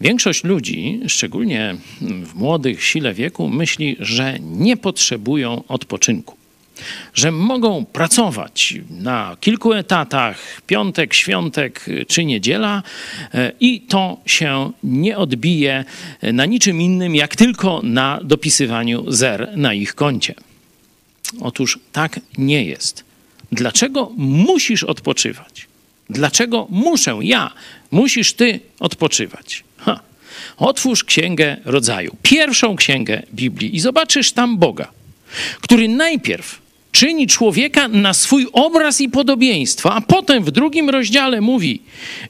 Większość ludzi, szczególnie w młodych sile wieku, myśli, że nie potrzebują odpoczynku. Że mogą pracować na kilku etatach, piątek, świątek czy niedziela, e, i to się nie odbije na niczym innym, jak tylko na dopisywaniu zer na ich koncie. Otóż tak nie jest. Dlaczego musisz odpoczywać? Dlaczego muszę ja, musisz ty odpoczywać? Otwórz księgę rodzaju, pierwszą księgę Biblii i zobaczysz tam Boga, który najpierw czyni człowieka na swój obraz i podobieństwo, a potem w drugim rozdziale mówi: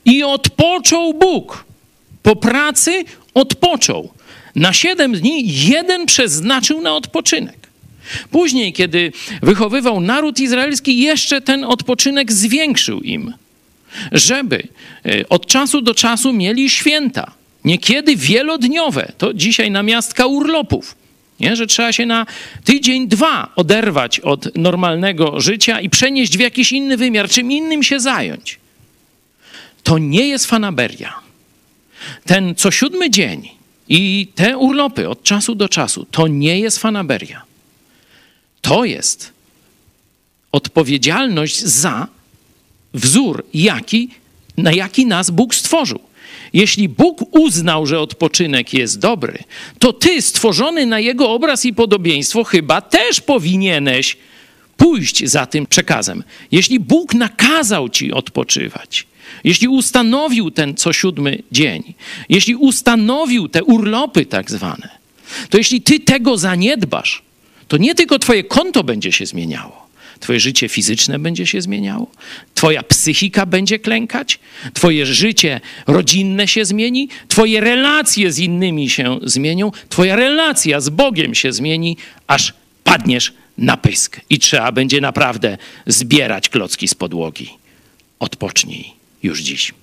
I odpoczął Bóg. Po pracy odpoczął. Na siedem dni jeden przeznaczył na odpoczynek. Później, kiedy wychowywał naród izraelski, jeszcze ten odpoczynek zwiększył im, żeby e, od czasu do czasu mieli święta, niekiedy wielodniowe. To dzisiaj namiastka urlopów. Nie? Że trzeba się na tydzień, dwa oderwać od normalnego życia i przenieść w jakiś inny wymiar, czym innym się zająć. To nie jest fanaberia. Ten co siódmy dzień i te urlopy od czasu do czasu to nie jest fanaberia. To jest odpowiedzialność za wzór, jaki, na jaki nas Bóg stworzył. Jeśli Bóg uznał, że odpoczynek jest dobry, to ty, stworzony na jego obraz i podobieństwo, chyba też powinieneś pójść za tym przekazem. Jeśli Bóg nakazał ci odpoczywać, jeśli ustanowił ten co siódmy dzień, jeśli ustanowił te urlopy tak zwane, to jeśli ty tego zaniedbasz, to nie tylko twoje konto będzie się zmieniało, Twoje życie fizyczne będzie się zmieniało, Twoja psychika będzie klękać, Twoje życie rodzinne się zmieni, Twoje relacje z innymi się zmienią, Twoja relacja z Bogiem się zmieni, aż padniesz na pysk i trzeba będzie naprawdę zbierać klocki z podłogi. Odpocznij już dziś.